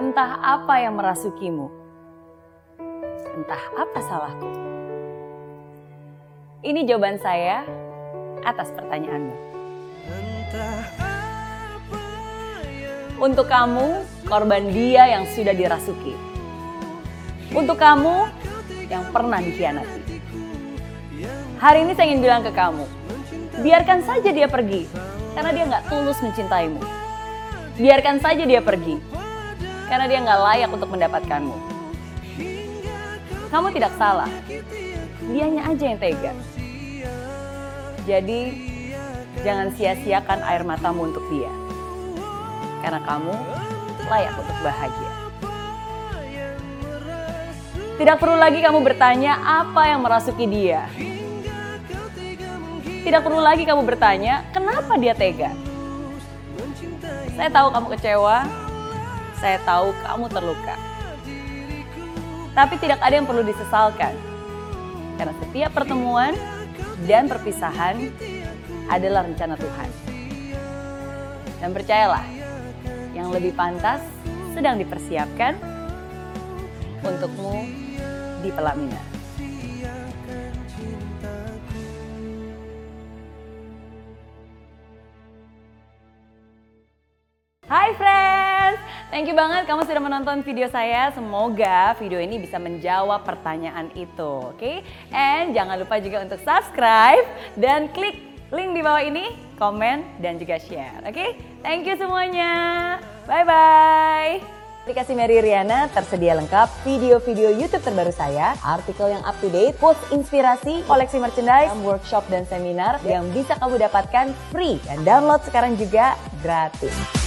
Entah apa yang merasukimu. Entah apa salahku. Ini jawaban saya atas pertanyaanmu. Untuk kamu, korban dia yang sudah dirasuki. Untuk kamu yang pernah dikhianati. Hari ini saya ingin bilang ke kamu, biarkan saja dia pergi, karena dia nggak tulus mencintaimu. Biarkan saja dia pergi, karena dia nggak layak untuk mendapatkanmu. Kamu tidak salah, dianya aja yang tega. Jadi, jangan sia-siakan air matamu untuk dia. Karena kamu layak untuk bahagia. Tidak perlu lagi kamu bertanya apa yang merasuki dia. Tidak perlu lagi kamu bertanya kenapa dia tega. Saya tahu kamu kecewa, saya tahu kamu terluka. Tapi tidak ada yang perlu disesalkan. Karena setiap pertemuan dan perpisahan adalah rencana Tuhan. Dan percayalah, yang lebih pantas sedang dipersiapkan untukmu di pelaminan. Hai friends, thank you banget kamu sudah menonton video saya. Semoga video ini bisa menjawab pertanyaan itu, oke? Okay? And jangan lupa juga untuk subscribe dan klik link di bawah ini, komen dan juga share, oke? Okay? Thank you semuanya, bye bye. Aplikasi Mary Riana tersedia lengkap video-video YouTube terbaru saya, artikel yang up to date, quotes inspirasi, koleksi merchandise, workshop dan seminar yang bisa kamu dapatkan free dan download sekarang juga gratis.